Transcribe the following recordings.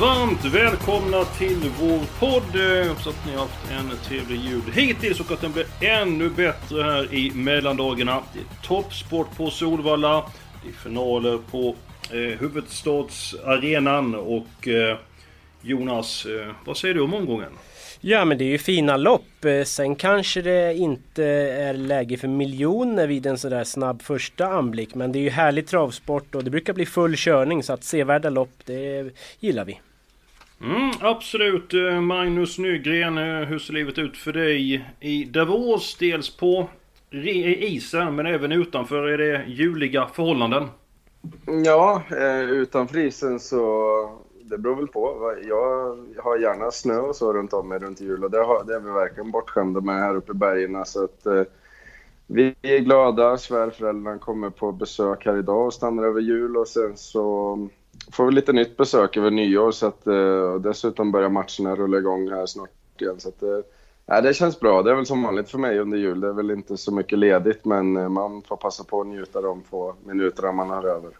Varmt välkomna till vår podd. Jag hoppas att ni har haft en trevlig jul hittills och att den blir ännu bättre här i mellandagarna. Det är toppsport på Solvalla. Det är finaler på eh, huvudstadsarenan och eh, Jonas, eh, vad säger du om omgången? Ja men det är ju fina lopp. Eh, sen kanske det inte är läge för miljoner vid en sådär snabb första anblick. Men det är ju härlig travsport och det brukar bli full körning så att sevärda lopp det gillar vi. Mm, absolut. Eh, Magnus Nygren, eh, hur ser livet ut för dig i Davos? Dels på isen men även utanför. Är det juliga förhållanden? Ja, eh, utanför isen så det beror väl på. Jag har gärna snö och så runt om mig runt jul och det, har, det är vi verkligen bortskämda med här uppe i bergen. Så att, vi är glada. Svärföräldrarna kommer på besök här idag och stannar över jul och sen så får vi lite nytt besök över nyår så att eh, och dessutom börjar matcherna rulla igång här snart igen. Så att, eh, Ja, det känns bra. Det är väl som vanligt för mig under jul. Det är väl inte så mycket ledigt, men eh, man får passa på att njuta de få minuterna man har över.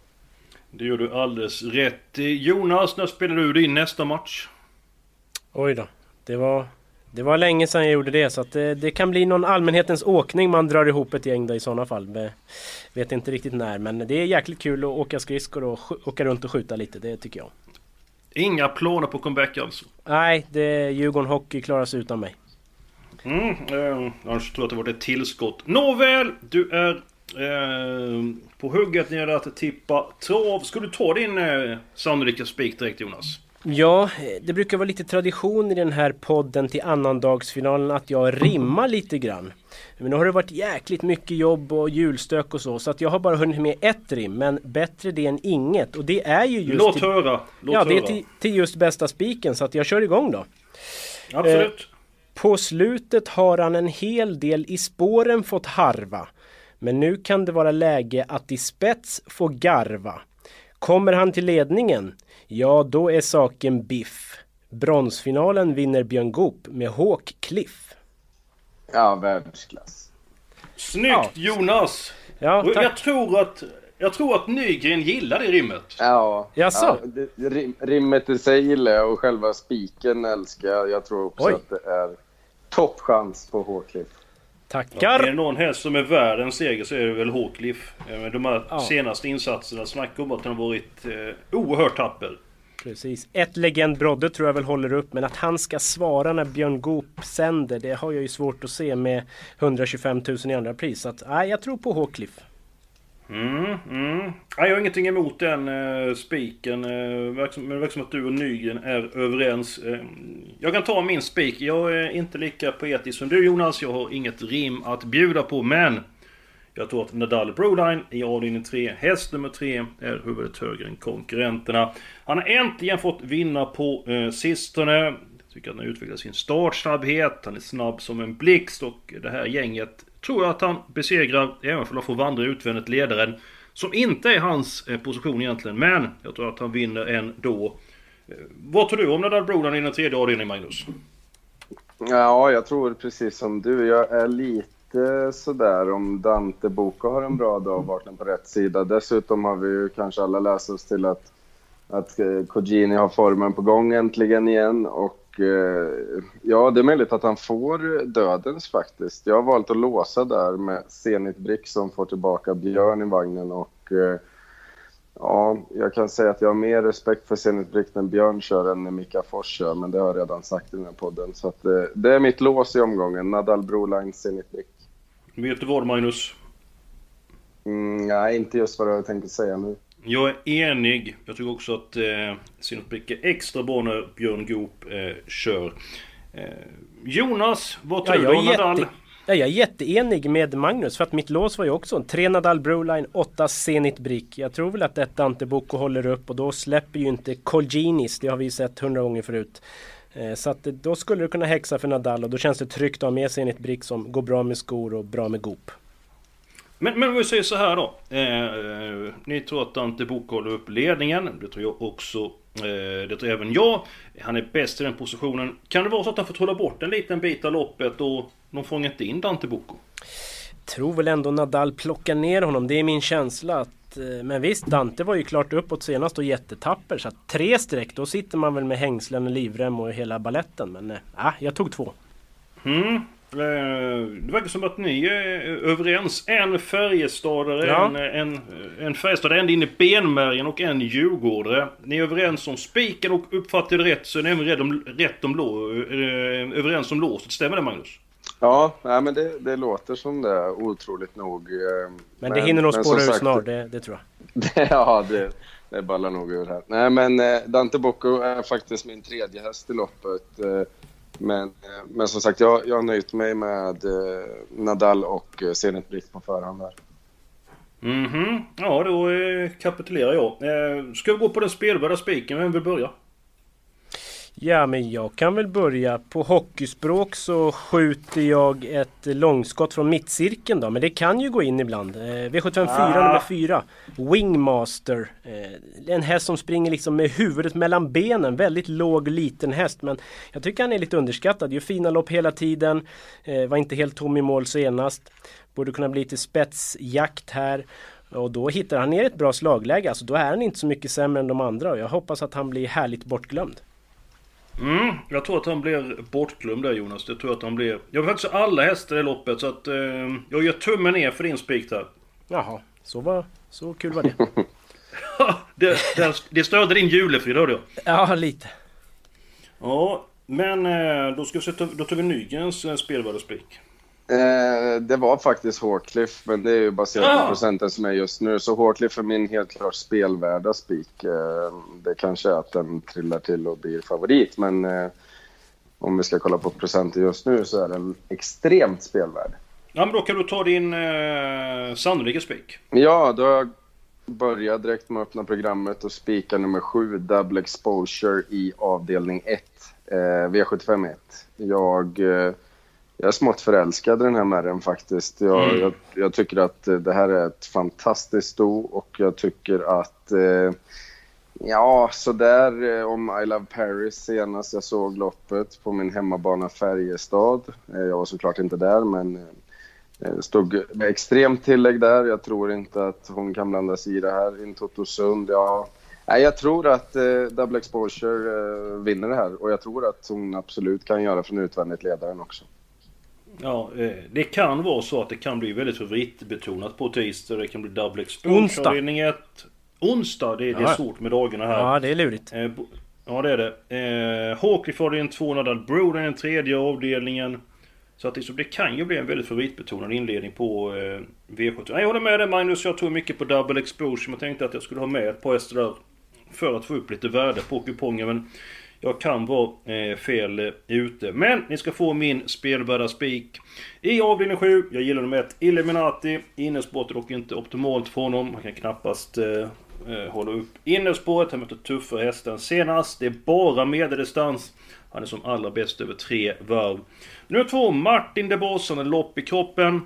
Det gör du alldeles rätt. Jonas, när spelar du din nästa match? Oj då. Det var, det var länge sedan jag gjorde det så att det, det kan bli någon allmänhetens åkning man drar ihop ett gäng då i sådana fall. Vet inte riktigt när men det är jäkligt kul att åka skridskor och åka runt och skjuta lite. Det tycker jag. Inga planer på comeback alltså? Nej, det, Djurgården Hockey klarar sig utan mig. Mm, eh, annars tror jag att det varit ett tillskott. Nåväl, du är eh, på hugget när det gäller att tippa trav. Ska du ta din eh, sannolika spik direkt Jonas? Ja, det brukar vara lite tradition i den här podden till annandagsfinalen att jag rimmar lite grann. Men nu har det varit jäkligt mycket jobb och julstök och så, så att jag har bara hunnit med ett rim. Men bättre det än inget. Och det är ju just... Låt till, höra! Låt ja, det är till, till just bästa spiken, så att jag kör igång då. Absolut. På slutet har han en hel del i spåren fått harva. Men nu kan det vara läge att i spets få garva. Kommer han till ledningen? Ja, då är saken biff. Bronsfinalen vinner Björn Goop med Hawk Cliff. Ja, världsklass. Snyggt ja. Jonas! Ja, tack. jag tror att... Jag tror att Nygren gillar det rimmet. Ja, Jaså? ja det, rim, rimmet i sig gillar jag och själva spiken älskar jag. Jag tror också Oj. att det är toppchans på Håkliff. Är det Tackar! någon häst som är värd en seger så är det väl Hawcliffe. Eh, de här Ja. senaste insatserna snackar om att han har varit eh, oerhört tapper. Precis. Ett legend Brodde tror jag väl håller upp, men att han ska svara när Björn Goop sänder, det har jag ju svårt att se med 125 000 i andra pris. Så att, nej, jag tror på Hawk Cliff. Mm, mm. Jag har ingenting emot den eh, spiken. Eh, men det verkar som att du och Nygren är överens. Eh, jag kan ta min spik. Jag är inte lika poetisk som du Jonas. Jag har inget rim att bjuda på. Men jag tror att Nadal Broline i avdelning 3, häst nummer 3, är huvudet högre än konkurrenterna. Han har äntligen fått vinna på eh, sistone. Jag tycker att han utvecklar sin startsnabbhet. Han är snabb som en blixt och det här gänget tror jag att han besegrar, även om att får vandra utvändigt ledaren. Som inte är hans eh, position egentligen, men jag tror att han vinner ändå. Eh, vad tror du om Nadal Brodan i den tredje avdelningen, Magnus? Ja, jag tror precis som du. Jag är lite sådär om Dante Boko har en bra dag och vaknar på rätt sida. Dessutom har vi ju kanske alla läst oss till att, att eh, Kogini har formen på gång äntligen igen. Och eh, ja, det är möjligt att han får dödens faktiskt. Jag har valt att låsa där med Zenit Brick som får tillbaka Björn i vagnen och eh, Ja, jag kan säga att jag har mer respekt för Zenit Brick när Björn kör än när Mika Fors kör, men det har jag redan sagt i den här podden. Så att, eh, det är mitt lås i omgången. Nadal Broline, Zenit Brick. Vet du vad Magnus? Mm, nej, inte just vad jag tänker säga nu. Jag är enig. Jag tycker också att eh, Sinopec är extra bra när Björn Goop eh, kör. Eh, Jonas, vad Ja, tror jag, du om Nadal? jätte, Ja, jag är jätteenig med Magnus för att mitt lås var ju också en 3 Nadal Broline, 8 Zenit Brick. Jag tror väl att detta Anteboko håller upp och då släpper ju inte Colginis, det har vi ju sett hundra gånger förut. Eh, så att då skulle det kunna häxa för Nadal och då känns det tryggt att ha med Zenit Brick som går bra med skor och bra med gop. Men, men vi säger så här då. Eh, ni tror att Dante Boko håller upp ledningen. Det tror jag också. Eh, det tror även jag. Han är bäst i den positionen. Kan det vara så att han får trolla bort en liten bit av loppet och de fångar inte in Dante Boko? Tror väl ändå Nadal plockar ner honom. Det är min känsla. Att, eh, men visst, Dante var ju klart uppåt senast och jättetapper. Så att tre streck, då sitter man väl med hängslen och livrem och hela balletten. Men nej, äh, jag tog två. Mm. Eh, det verkar som att ni är överens. En Färjestadare, Ja. en, en, en Färjestadare, en inne i benmärgen och en Djurgårdare. Ni är överens om spiken och uppfattar det rätt så är ni även rätt om, rätt om eh, överens om låset. Stämmer det Magnus? Ja, nej, men det, det låter som det, otroligt nog. eh, Men, det hinner nog men spåra ur snart, det, det tror jag. ja, det, det ballar nog ur här. Nej, men Dante Bocco är faktiskt min tredje häst i loppet. Men, eh, men som sagt, jag, jag har nöjt mig med eh, Nadal och eh, Zenit Britt på förhand där. Mhm, ja då eh, kapitulerar jag. Eh, ska vi gå på den spelvärda spiken? Vem vill börja? Ja, men jag kan väl börja. På hockeyspråk så skjuter jag ett långskott från mittcirkeln då. Men det kan ju gå in ibland. Eh, V75 4 Ah. nummer 4. Wingmaster. Eh, en häst som springer liksom med huvudet mellan benen. Väldigt låg liten häst. Men jag tycker han är lite underskattad. Gör fina lopp hela tiden. Eh, var inte helt tom i mål senast. Borde kunna bli lite spetsjakt här. Och då hittar han ner ett bra slagläge. Alltså då är han inte så mycket sämre än de andra. Och jag hoppas att han blir härligt bortglömd. Mm, jag tror att han blir bortglömd där Jonas. Det tror jag att han blir. Jag vill faktiskt ha alla hästar i loppet så att eh, jag gör tummen ner för din spik där. Jaha, så, var, så kul var det. det, det, det störde din julefrid hörde jag. Ja, lite. Ja, men eh, då ska vi sätta, då tar vi Nygrens eh, spelvärda spik. Eh, det var faktiskt Hårcliff, men det är ju baserat Ah. på procenten som är just nu. Så Hårcliff är min helt klart spelvärda spik. Eh, det kanske är att den trillar till och blir favorit, men eh, om vi ska kolla på procenten just nu så är den extremt spelvärd. Ja men då kan du ta din eh, sannolika spik. Ja, då har jag börjat direkt med att öppna programmet och spika nummer 7, Double Exposure i avdelning 1, eh, V75 1. Jag, eh, jag är smått förälskad i den här märren faktiskt. Jag, Mm. jag, jag tycker att eh, det här är ett fantastiskt sto och jag tycker att eh, Ja, så där eh, om I Love Paris senast jag såg loppet på min hemmabana Färjestad. Eh, Jag var såklart inte där, men det stod med extremt tillägg där. Jag tror inte att hon kan blanda sig i det här. In Totosund, ja. Nej, jag tror att eh, Double Exposure eh, vinner det här och jag tror att hon absolut kan göra från utvändigt ledaren också. Ja, eh, det kan vara så att det kan bli väldigt favoritbetonat på tisdag. Det kan bli double exposure. Onsdag. Onsdag, det, det är Ja. svårt med dagarna här. Ja, det är lurigt. Eh, Ja det är det. Eh, Hawkley får den 200 Broden den tredje avdelningen. Så att det, kan ju bli en väldigt favoritbetonad inledning på eh, V75. Nej, Jag håller med dig Magnus, jag tror mycket på double exposure. Men jag tänkte att jag skulle ha med ett par hästar där. För att få upp lite värde på kupongen. Men jag kan vara eh, fel eh, ute. Men ni ska få min spelvärda spik. I avdelning 7, jag gillar nummer 1, Illuminati. Innerspåret är dock inte optimalt för honom. Han kan knappast eh, eh hålla upp innerspåret. Han mötte tuffare hästar än senast. Det är bara medeldistans. Han är som allra bäst över tre varv. Nummer 2, Martin de Boss. Han har lopp i kroppen.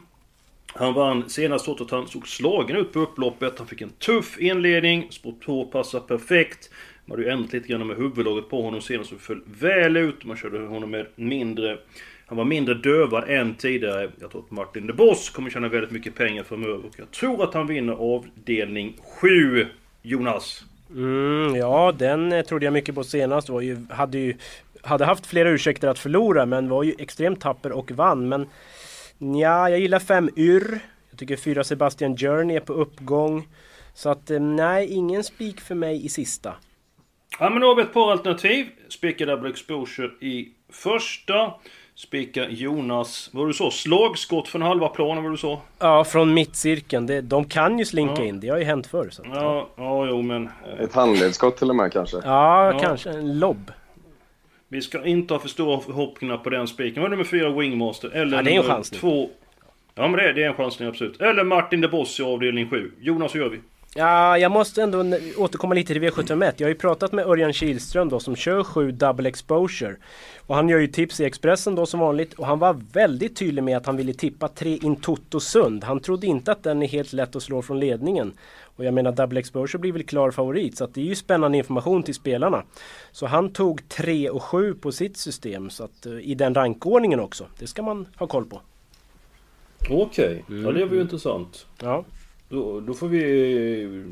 Han vann senast trots att han såg slagen ut på upploppet. Han fick en tuff inledning. Spår 2 passar perfekt. Man hade ju ändrat lite grann med huvudlaget på honom senast och föll väl ut. Man körde honom med mindre... Han var mindre dövad än tidigare. Jag tror att Martin de Boss kommer tjäna väldigt mycket pengar framöver. Och jag tror att han vinner avdelning 7. Jonas. Mm, ja, den eh, trodde jag mycket på senast. Var ju, hade ju hade haft flera ursäkter att förlora men var ju extremt tapper och vann. Men ja, jag gillar fem Yr. Jag tycker fyra Sebastian Journey är på uppgång. Så att eh, nej, ingen spik för mig i sista. Ja men då har vi ett par alternativ. Spika Double Exposure i första. Spika Jonas, vad var du sa? Slagskott från halva planen var du sa? Ja, från mittcirkeln. Det, de kan ju slinka Ja. in. Det har ju hänt förr. Så. att- Ja, ja jo men... eh, Ett handledsskott till och med kanske. Ja, Ja. kanske en lobb. Vi ska inte ha för stora förhoppningar på den spiken. Vad är nummer fyra Wingmaster? Eller Ja, det är en chansning. Två... Ja men det är, det är en chansning absolut. Eller Martin de Boss i avdelning 7. Jonas, hur gör vi? Ja, jag måste ändå återkomma lite till V751. Jag har ju pratat med Örjan Kihlström då som kör 7 double exposure. Och han gör ju tips i Expressen då som vanligt. Och han var väldigt tydlig med att han ville tippa 3 in Toto Sund. Han trodde inte att den är helt lätt att slå från ledningen. Och jag menar double exposure blir väl klar favorit. Så att det är ju spännande information till spelarna. Så han tog 3 och 7 på sitt system. Så att eh, i den rankordningen också. Det ska man ha koll på. Okej, ja det var ju intressant. Ja. Då, då får vi...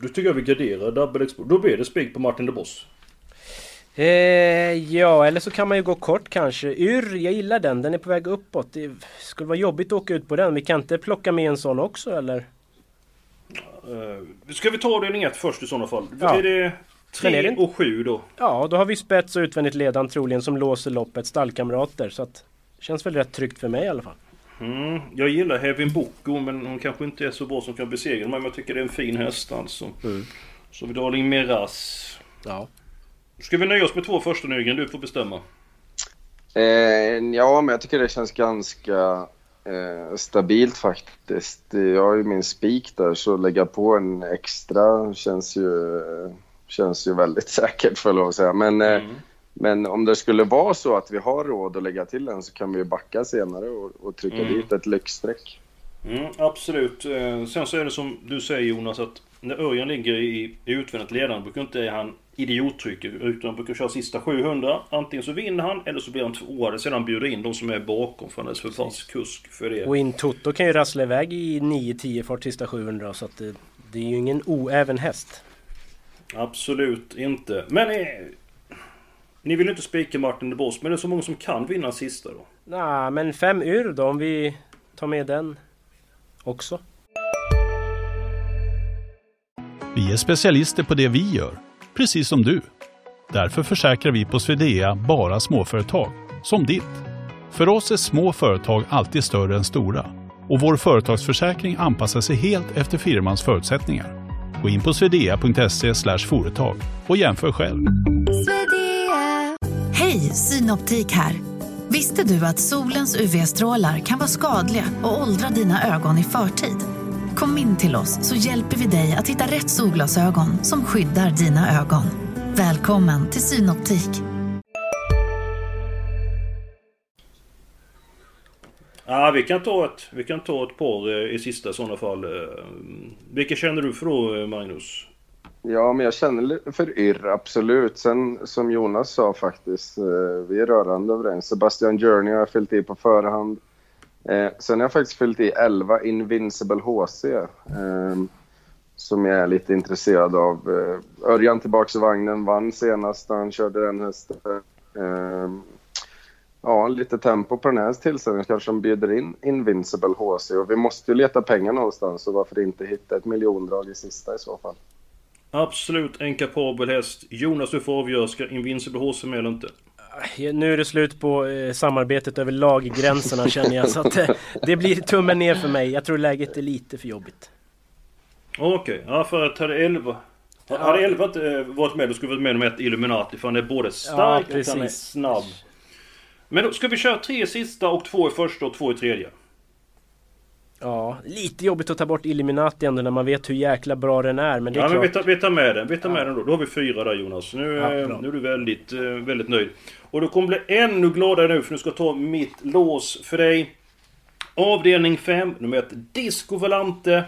Då tycker jag vi garderar Double Expo. Då blir det spik på Martin de Boss. Eh, ja, eller så kan man ju gå kort kanske. Yr, jag gillar den. Den är på väg uppåt. Det skulle vara jobbigt att åka ut på den. Vi kan inte plocka med en sån också eller? Uh, ska vi ta avdelning 1 först i sådana fall? Ja. Är det Men är 3 det- och 7 då? Ja, då har vi spets och utvändigt ledan troligen som låser loppet. Stallkamrater. Så att känns väl rätt tryggt för mig i alla fall. Mm, jag gillar Hevin Boko men hon kanske inte är så bra som kan besegra mig. Men jag tycker det är en fin häst alltså. Så vi drar in Miras. Ja. Ska vi nöja oss med två första Nygren? Du får bestämma. Eh, ja, men jag tycker det känns ganska eh, stabilt faktiskt. Jag har ju min spik där, så lägga på en extra känns ju, känns ju väldigt säkert för att säga. Men, eh, men om det skulle vara så att vi har råd att lägga till en så kan vi backa senare och, och trycka Mm. dit ett lyxstreck. Mm, absolut. Eh, sen så är det som du säger Jonas att när Örjan ligger i, i utvändigt ledande brukar inte han idiottrycker utan han brukar köra sista 700. Antingen så vinner han eller så blir han tvåa. Eller sedan bjuder in de som är bakom för han är så fast kusk för det. Och in Toto kan ju rassla iväg i 9-10 fart sista 700. Så att det, det är ju ingen oäven häst. Absolut inte. Men eh, ni vill inte spika Martin de Boss men det är så många som kan vinna sista då. Nej, men fem ur då om vi tar med den också. Vi är specialister på det vi gör, precis som du. Därför försäkrar vi på Swedea bara småföretag, som ditt. För oss är små företag alltid större än stora och vår företagsförsäkring anpassar sig helt efter firmans förutsättningar. Gå in på swedea.se företag och jämför själv. Hej, Synoptik här. Visste du att solens UV-strålar kan vara skadliga och åldra dina ögon i förtid? Kom in till oss så hjälper vi dig att hitta rätt solglasögon som skyddar dina ögon. Välkommen till Synoptik. Ja, vi kan ta ett, vi kan ta ett par eh, i sista sådana fall. Eh, mm. Vilka känner du för då eh, Magnus? Ja, men jag känner för Yr, absolut. Sen som Jonas sa faktiskt, eh, vi är rörande överens. Sebastian Journey har jag fyllt i på förhand. Eh, sen har jag faktiskt fyllt i 11 Invincible HC. Eh, som jag är lite intresserad av. Eh, Örjan tillbaks i vagnen, vann senast när han körde den hästen. Eh, ja, lite tempo på den här tillställningen kanske som bjuder in Invincible HC. Och vi måste ju leta pengar någonstans, så varför inte hitta ett miljondrag i sista i så fall. Absolut en kapabel häst. Jonas du får avgöra, ska Invincible HC med eller inte? Nu är det slut på eh, samarbetet över laggränserna känner jag. Så att, eh, det blir tummen ner för mig. Jag tror läget är lite för jobbigt. Okej, ja för att hade 11... Hade 11 inte eh, varit med då skulle vi varit med med ett Illuminati för han är både stark Ja, och han är snabb. Men då ska vi köra tre sista och två i första och två i tredje. Ja, lite jobbigt att ta bort Illuminati ändå när man vet hur jäkla bra den är. Men det är Ja men klart. vi tar, vi tar med den, vi tar med den då. Då har vi fyra där Jonas. Nu, Ja, eh, nu är du väldigt, eh, väldigt nöjd. Och du kommer bli ännu gladare nu för nu ska jag ta mitt lås för dig. Avdelning 5, nummer 1 Disco Valante.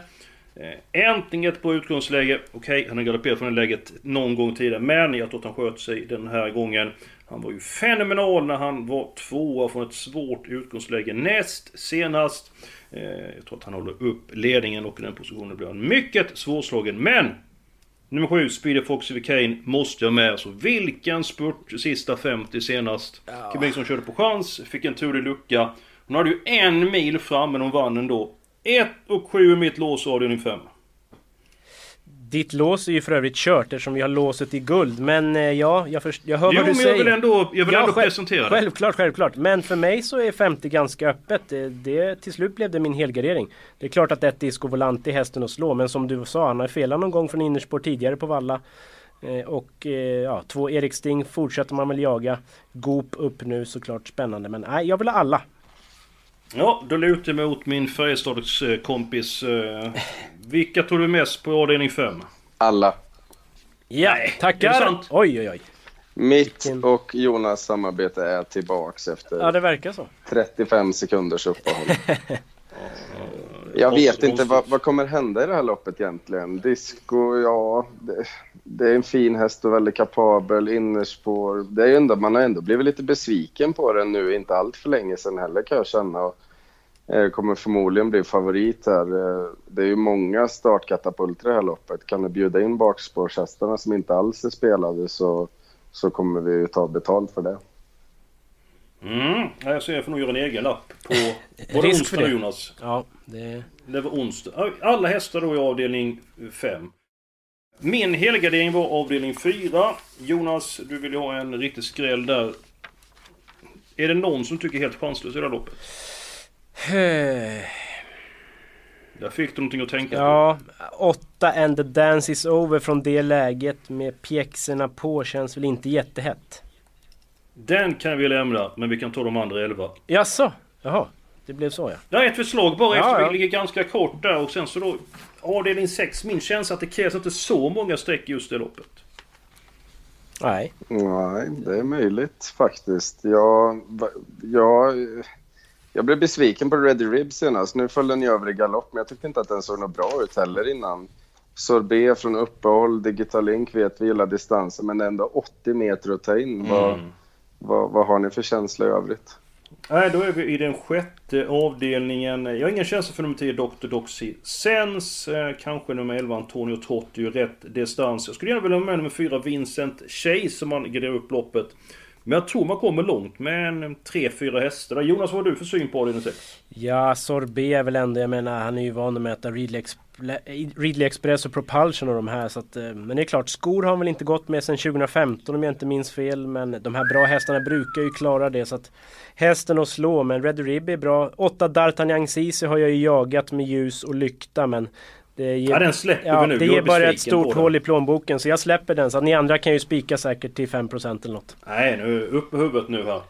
Eh, Äntligen ett bra utgångsläge. Okej, han har galopperat från det läget någon gång tidigare. Men jag tror att han sköt sig den här gången. Han var ju fenomenal när han var tvåa från ett svårt utgångsläge näst senast. Eh, Jag tror att han håller upp ledningen och i den positionen blir han mycket svårslagen. Men! Nummer 7, Speedy Foxy Kane måste jag med. Så vilken spurt sista 50 senast. Kim Bengtsson körde på chans, fick en turlig lucka. Hon hade ju en mil fram men hon vann ändå. 1 och 7 i mitt lås och avdelning 5. Ditt lås är ju för övrigt kört eftersom vi har låset i guld. Men eh, ja, jag, först, jag hör Jo vad du men säger. jag vill ändå, jag vill Ja, ändå själv- presentera det. Självklart, självklart. Men för mig så är 50 ganska öppet. Det, det, till slut blev det min helgardering. Det är klart att ett Disco Volante är hästen att slå. Men som du sa, han har felat någon gång från innerspår tidigare på Valla. Eh, och eh, ja, två Erik Sting fortsätter man väl jaga. Goop upp nu såklart spännande men nej, jag vill ha alla. Ja, då lutar jag mot min Färjestadskompis. Eh, vilka tror du mest på avdelning 5? Alla. Ja, tackar! Oj, oj, oj. Mitt och Jonas samarbete är tillbaks efter Ja, det verkar så. 35 sekunders uppehåll. Jag vet inte vad, vad kommer hända i det här loppet egentligen. Disco, ja, det, det är en fin häst och väldigt kapabel. Innerspår. Det är ändå, man har ändå blivit lite besviken på den nu, inte allt för länge sedan heller kan jag känna. Och, eh, kommer förmodligen bli favorit här. Eh, det är ju många startkatapulter i det här loppet. Kan du bjuda in bakspårshästarna som inte alls är spelade så, så kommer vi ju ta betalt för det. Mm, ja, jag ser jag får nog göra en egen lapp på... Var det Risk onsdag det. Jonas? Ja, det... Det var onsdag. Alla hästar då i avdelning 5. Min helgardering var avdelning 4. Jonas, du vill ju ha en riktig skräll där. Är det någon som tycker helt chanslös i det här loppet? Där fick du någonting att tänka på. Ja, åtta and the dance is over från det läget med pjäxorna på känns väl inte jättehett. Den kan vi lämna, men vi kan ta de andra 11. Jaså? Jaha, det blev så ja. Det är ett förslag bara Ja, efter ja. vi ligger ganska kort där och sen så då... Avdelning 6, min känsla att det krävs inte så många streck just det loppet. Nej. Nej, det är möjligt faktiskt. Jag, jag, jag blev besviken på Ready Rib senast. Nu föll den ju över i galopp, men jag tyckte inte att den såg något bra ut heller innan. Sorbet från uppehåll, Digital Link vet vi gillar distansen, men ändå 80 meter att ta in. Vad, vad, vad har ni för känsla i övrigt? Nej, då är vi i den sjätte avdelningen. Jag har ingen känsla för nummer 10, Dr. Doxy Sense. Eh, kanske nummer 11, Antonio Totti, rätt distans. Jag skulle gärna vilja ha med nummer 4, Vincent Chase, som man graderar upp loppet. Men jag tror man kommer långt med en 3-4 hästar. där. Jonas, vad har du för syn på 6? Ja, Sorbet är väl ändå, jag menar han är ju van att möta Expl- Ridley Express och Propulsion och de här så att, eh, Men det är klart, skor har han väl inte gått med sedan 2015 om jag inte minns fel Men de här bra hästarna brukar ju klara det så att Hästen att slå, men Red Rib är bra. Åtta D'Artagnan Ceesay har jag ju jagat med ljus och lykta men det ger, Ja, den släpper ja, vi nu. Det ger bara ett stort hål i plånboken så jag släpper den så att ni andra kan ju spika säkert till 5% eller något. Nej, nu upp på huvudet nu här.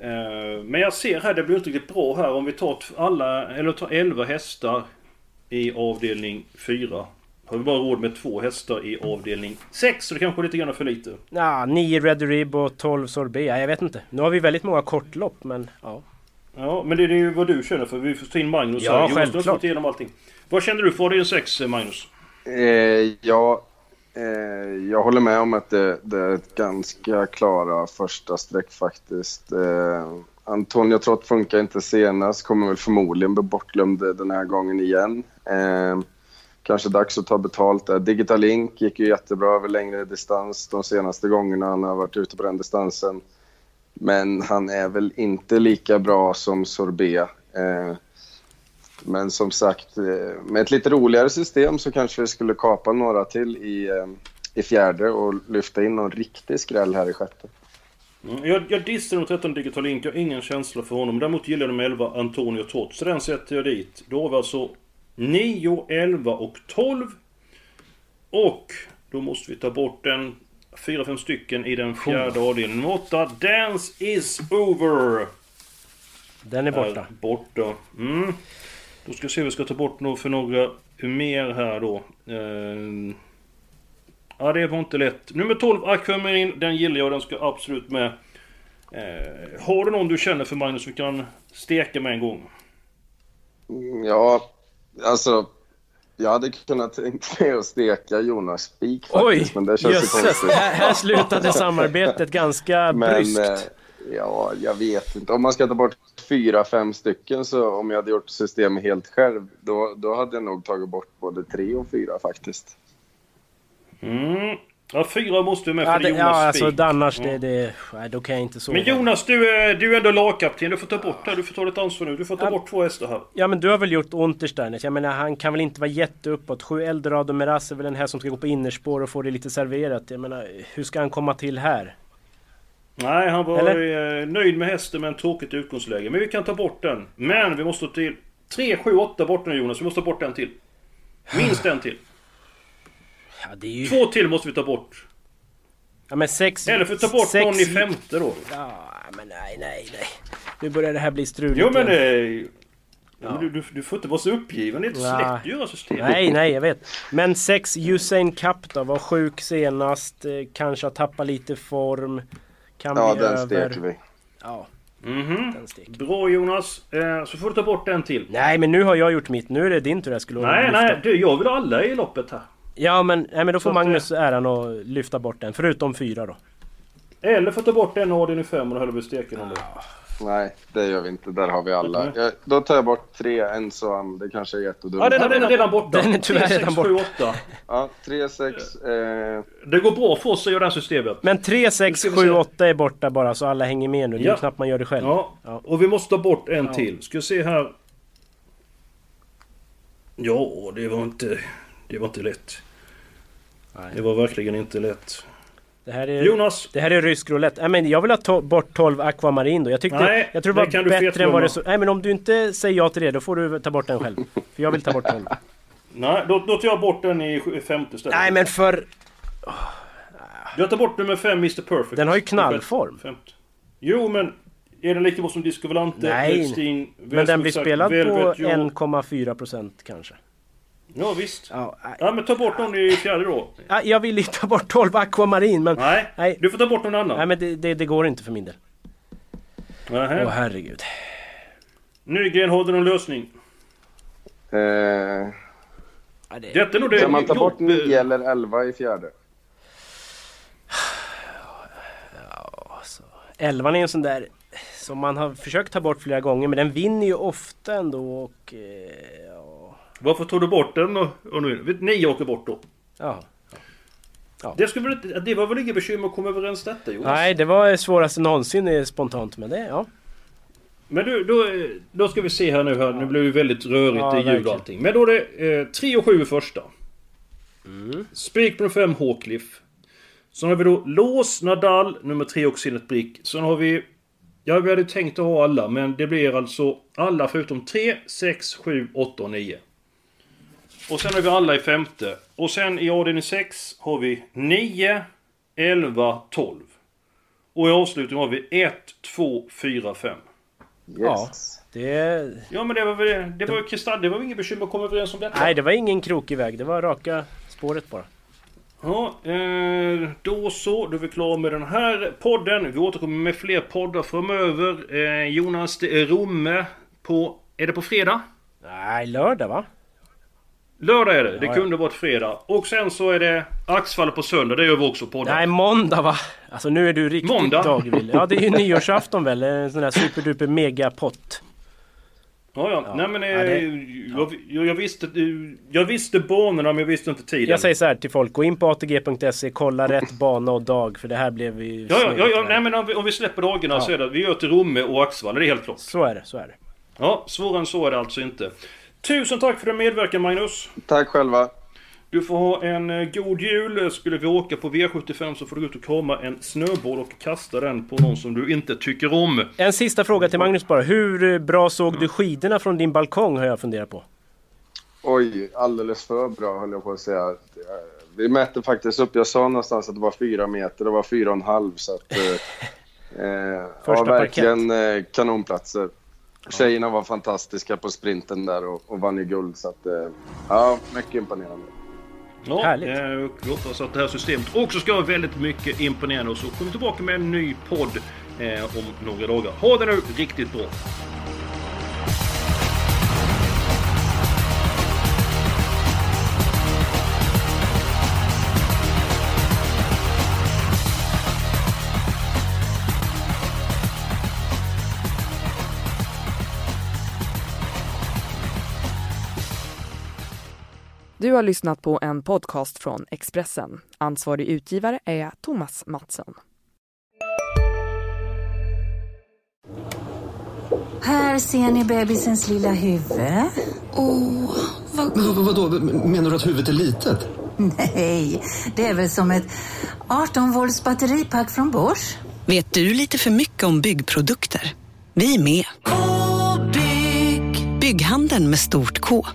Eh, Men jag ser här, det blir inte riktigt bra här om vi tar alla, eller tar 11 hästar i avdelning 4. Har vi bara råd med två hästar i avdelning 6, så det kanske är lite grann för lite. Ja, 9 Red Rib och 12 Sorbet. Ja, jag vet inte. Nu har vi väldigt många kortlopp men ja. Ja, men det är ju vad du känner för. Vi får ta in Magnus Ja, här. Har självklart. igenom allting. Vad känner du för avdelning 6, Magnus? Eh, ja, eh, jag håller med om att det, det är ett ganska klara första streck faktiskt. Eh, Antonio Trott funkar inte senast, kommer väl förmodligen bli bortglömd den här gången igen. Eh, kanske dags att ta betalt där. Digital Link gick ju jättebra över längre distans de senaste gångerna han har varit ute på den distansen. Men han är väl inte lika bra som Sorbet. Eh, men som sagt, eh, med ett lite roligare system så kanske vi skulle kapa några till i, eh, i fjärde och lyfta in någon riktig skräll här i sjätte. Mm, Jag, jag dissar nog 13 Digital Link, jag har ingen känsla för honom. Däremot gillar jag de 11 Antonio Trott, så den sätter jag dit. Då har vi alltså 9, 11 och 12. Och då måste vi ta bort en 4-5 stycken i den fjärde avdelningen. 8, Dance is over! Den är borta. Är borta. Mm. Då ska vi se, vi ska ta bort för några mer här då. Eh, ja, det var inte lätt. Nummer 12, Aquamarin. Den gillar jag, den ska absolut med. Eh, har du någon du känner för Magnus vi kan steka med en gång? Mm, Ja, alltså... Jag hade kunnat tänka mig att steka Jonas Spik faktiskt, Oj! men det känns Jösses! konstigt. Här, här slutade samarbetet ganska Men bryskt. eh, ja, jag vet inte. Om man ska ta bort fyra, fem stycken så om jag hade gjort systemet helt själv, då, då hade jag nog tagit bort både tre och fyra faktiskt. Mm. Ja, fyra måste vi med Ja, för det, det Jonas ja alltså Spik. annars Ja. det, det... Nej, då kan jag inte sova. Men Jonas, du är, du är ändå lagkapten. Du får ta bort det. här. Du får ta ditt ansvar nu. Du får ta Ja. bort två hästar här. Ja men du har väl gjort Untersteiner? Jag menar han kan väl inte vara jätteuppåt? Sju Eldorado Meras är väl en här som ska gå på innerspår och få det lite serverat. Jag menar hur ska han komma till här? Nej, han var Eller? eh, nöjd med hästen med en tråkigt utgångsläge. Men vi kan ta bort den. Men vi måste till 3, 7, 8 bort nu Jonas. Vi måste ta bort en till. Minst en till. Ja, det är ju... Två till måste vi ta bort. Ja men sex... Eller för att ta bort sex, någon i femte då. Ja men nej nej nej. Nu börjar det här bli struligt Jo men igen. det... Ja. Men du, du, du får inte vara så uppgiven. Det är inte så Nej. lätt att göra system. Nej, nej, jag vet. Men sex Usain Cup då? Var sjuk senast. eh, Kanske har tappat lite form. Kan Ja, bli den över. steker vi. Ja, Mhm. den stek. Bra Jonas. Eh, så får du ta bort en till. Nej, men nu har jag gjort mitt. Nu är det din tur jag skulle Nej, nej. Du, jag vill ha alla i loppet här. Ja, men, nej, men då får Så att, Magnus äran att lyfta bort den. Förutom fyra då. Eller att ta bort en av din i fem och häller vi steken om det. Nej, det gör vi inte. Där har vi alla. Mhm. Jag, då tar jag bort tre ensam. Det kanske är jättedumt. Ja, den, den är redan borta. Den är tyvärr 3, redan 6, 7, borta. 8. Ja, tre, sex. Eh, Det går bra för oss att göra det här systemet. Men 3, 6, ska vi 7, se. 8 är borta bara så alla hänger med nu. Det är Ja. knappt man gör det själv. Ja, Ja. och vi måste ta bort en Ja. till. Ska se här. Ja, det var inte... Det var inte lätt. Nej. Det var verkligen inte lätt. Det här är... Jonas! Det här är rysk roulette. Nej, men jag vill ha to- bort 12 Aquamarin då. Jag tyckte... Nej, jag tror det det var kan du bättre än vad det så... Nej men om du inte säger ja till det då får du ta bort den själv. För jag vill ta bort den. Nej, då, då tar jag bort den i femte stället. Nej men för... Jag tar bort nummer fem, Mr Perfect. Den har ju knallform. Femte. Jo, men... Är den lika bra som Disco Volante? Nej. Epstein, Men den blir spelad på Velvet Joe? 1,4% kanske. Ja, visst. Ja. Ja, men ta bort någon i fjärde då. Ja, jag vill ju ta bort 12 Aquamarin men... Nej, Nej. du får ta bort någon annan. Nej men det, det, det går inte för min del. Nähä. Åh herregud. Nygren, har du någon lösning? eh, Ja, det... Detta är nog det... kan man ta bort jobb- nio eller elva i fjärde? Elvan är en sån där som man har försökt ta bort flera gånger men den vinner ju ofta ändå och... Eh. Varför tog du bort den och, och nu? Nio åker bort då. ja. Det, skulle det var väl inget bekymmer att komma överens detta Jonas? Nej det var svåraste någonsin spontant men det, ja. Men du, då, då ska vi se här nu här. Nu blev det väldigt rörigt Ja, i verkligen. och allting. Men då är det eh, 3 och 7 i första. Mm. Spik på 5 Hawcliffe. Sen har vi då Lås, Nadal, nummer 3 och Sinnet Brick. Sen har vi... Ja, vi hade tänkt att ha alla, men det blir alltså alla förutom 3, 6, 7, 8 och 9. Och sen har vi alla i femte. Och sen i avdelning 6 har vi 9, 11, 12. Och i avslutningen har vi 1, 2, 4, 5. Yes. Det, Ja men det var väl det var ju kristall, det var inget bekymmer att komma överens om detta? nej det var ingen krokig väg. Det var raka spåret bara. Ja, eh, då så. Då är vi klara med den här podden. Vi återkommer med fler poddar framöver. Eh, Jonas, det är Romme på... Är det på fredag? Nej, lördag va? Lördag är det. Det Ja, ja. kunde varit fredag. Och sen så är det Axfall på söndag. Det gör vi också poddar. Nej, måndag va? Alltså nu är du riktigt Måndag? dagvill. Ja, det är ju nyårsafton väl? En sån där superduper megapott. Ja, ja. Ja. Nej men... Eh, Ja, det- jag, jag, jag, visste, eh, jag visste banorna men jag visste inte tiden. Jag säger så här till folk, gå in på atg.se, kolla rätt bana och dag för det här blev ju... Ja, ja, ja, ja nej men om vi, om vi släpper dagarna Ja. så är det vi gör till Romme och Axvall. Det är helt klart. Så är det, så är det. Ja, svårare än så är det alltså inte. Tusen tack för din medverkan Magnus. Tack själva. Du får ha en eh, god jul. Skulle vi åka på V75 så får du gå ut och krama en snöboll och kasta den på någon som du inte tycker om. En sista fråga till Magnus bara. Hur bra såg du skidorna från din balkong har jag funderat på. Oj, alldeles för bra höll jag på att säga. Vi mätte faktiskt upp, jag sa någonstans att det var fyra meter, det var fyra och en halv. Så att, eh, eh, Första ja, verkligen eh, kanonplatser. Tjejerna var fantastiska på sprinten där och, och vann ju guld. Så att, eh, ja, mycket imponerande. Ja, Härligt. eh, vi hoppas att det här systemet också ska vara väldigt mycket imponerande. Och så kommer vi tillbaka med en ny podd eh, om några dagar. Ha det nu riktigt bra! Du har lyssnat på en podcast från Expressen. Ansvarig utgivare är Thomas Mattsson. Här ser ni bebisens lilla huvud. Åh, vad... Men vad, vadå, menar du att huvudet är litet? Nej, det är väl som ett 18 volts batteripack från Bosch. Vet du lite för mycket om byggprodukter? Vi är med. K-bygg. Bygghandeln med stort K.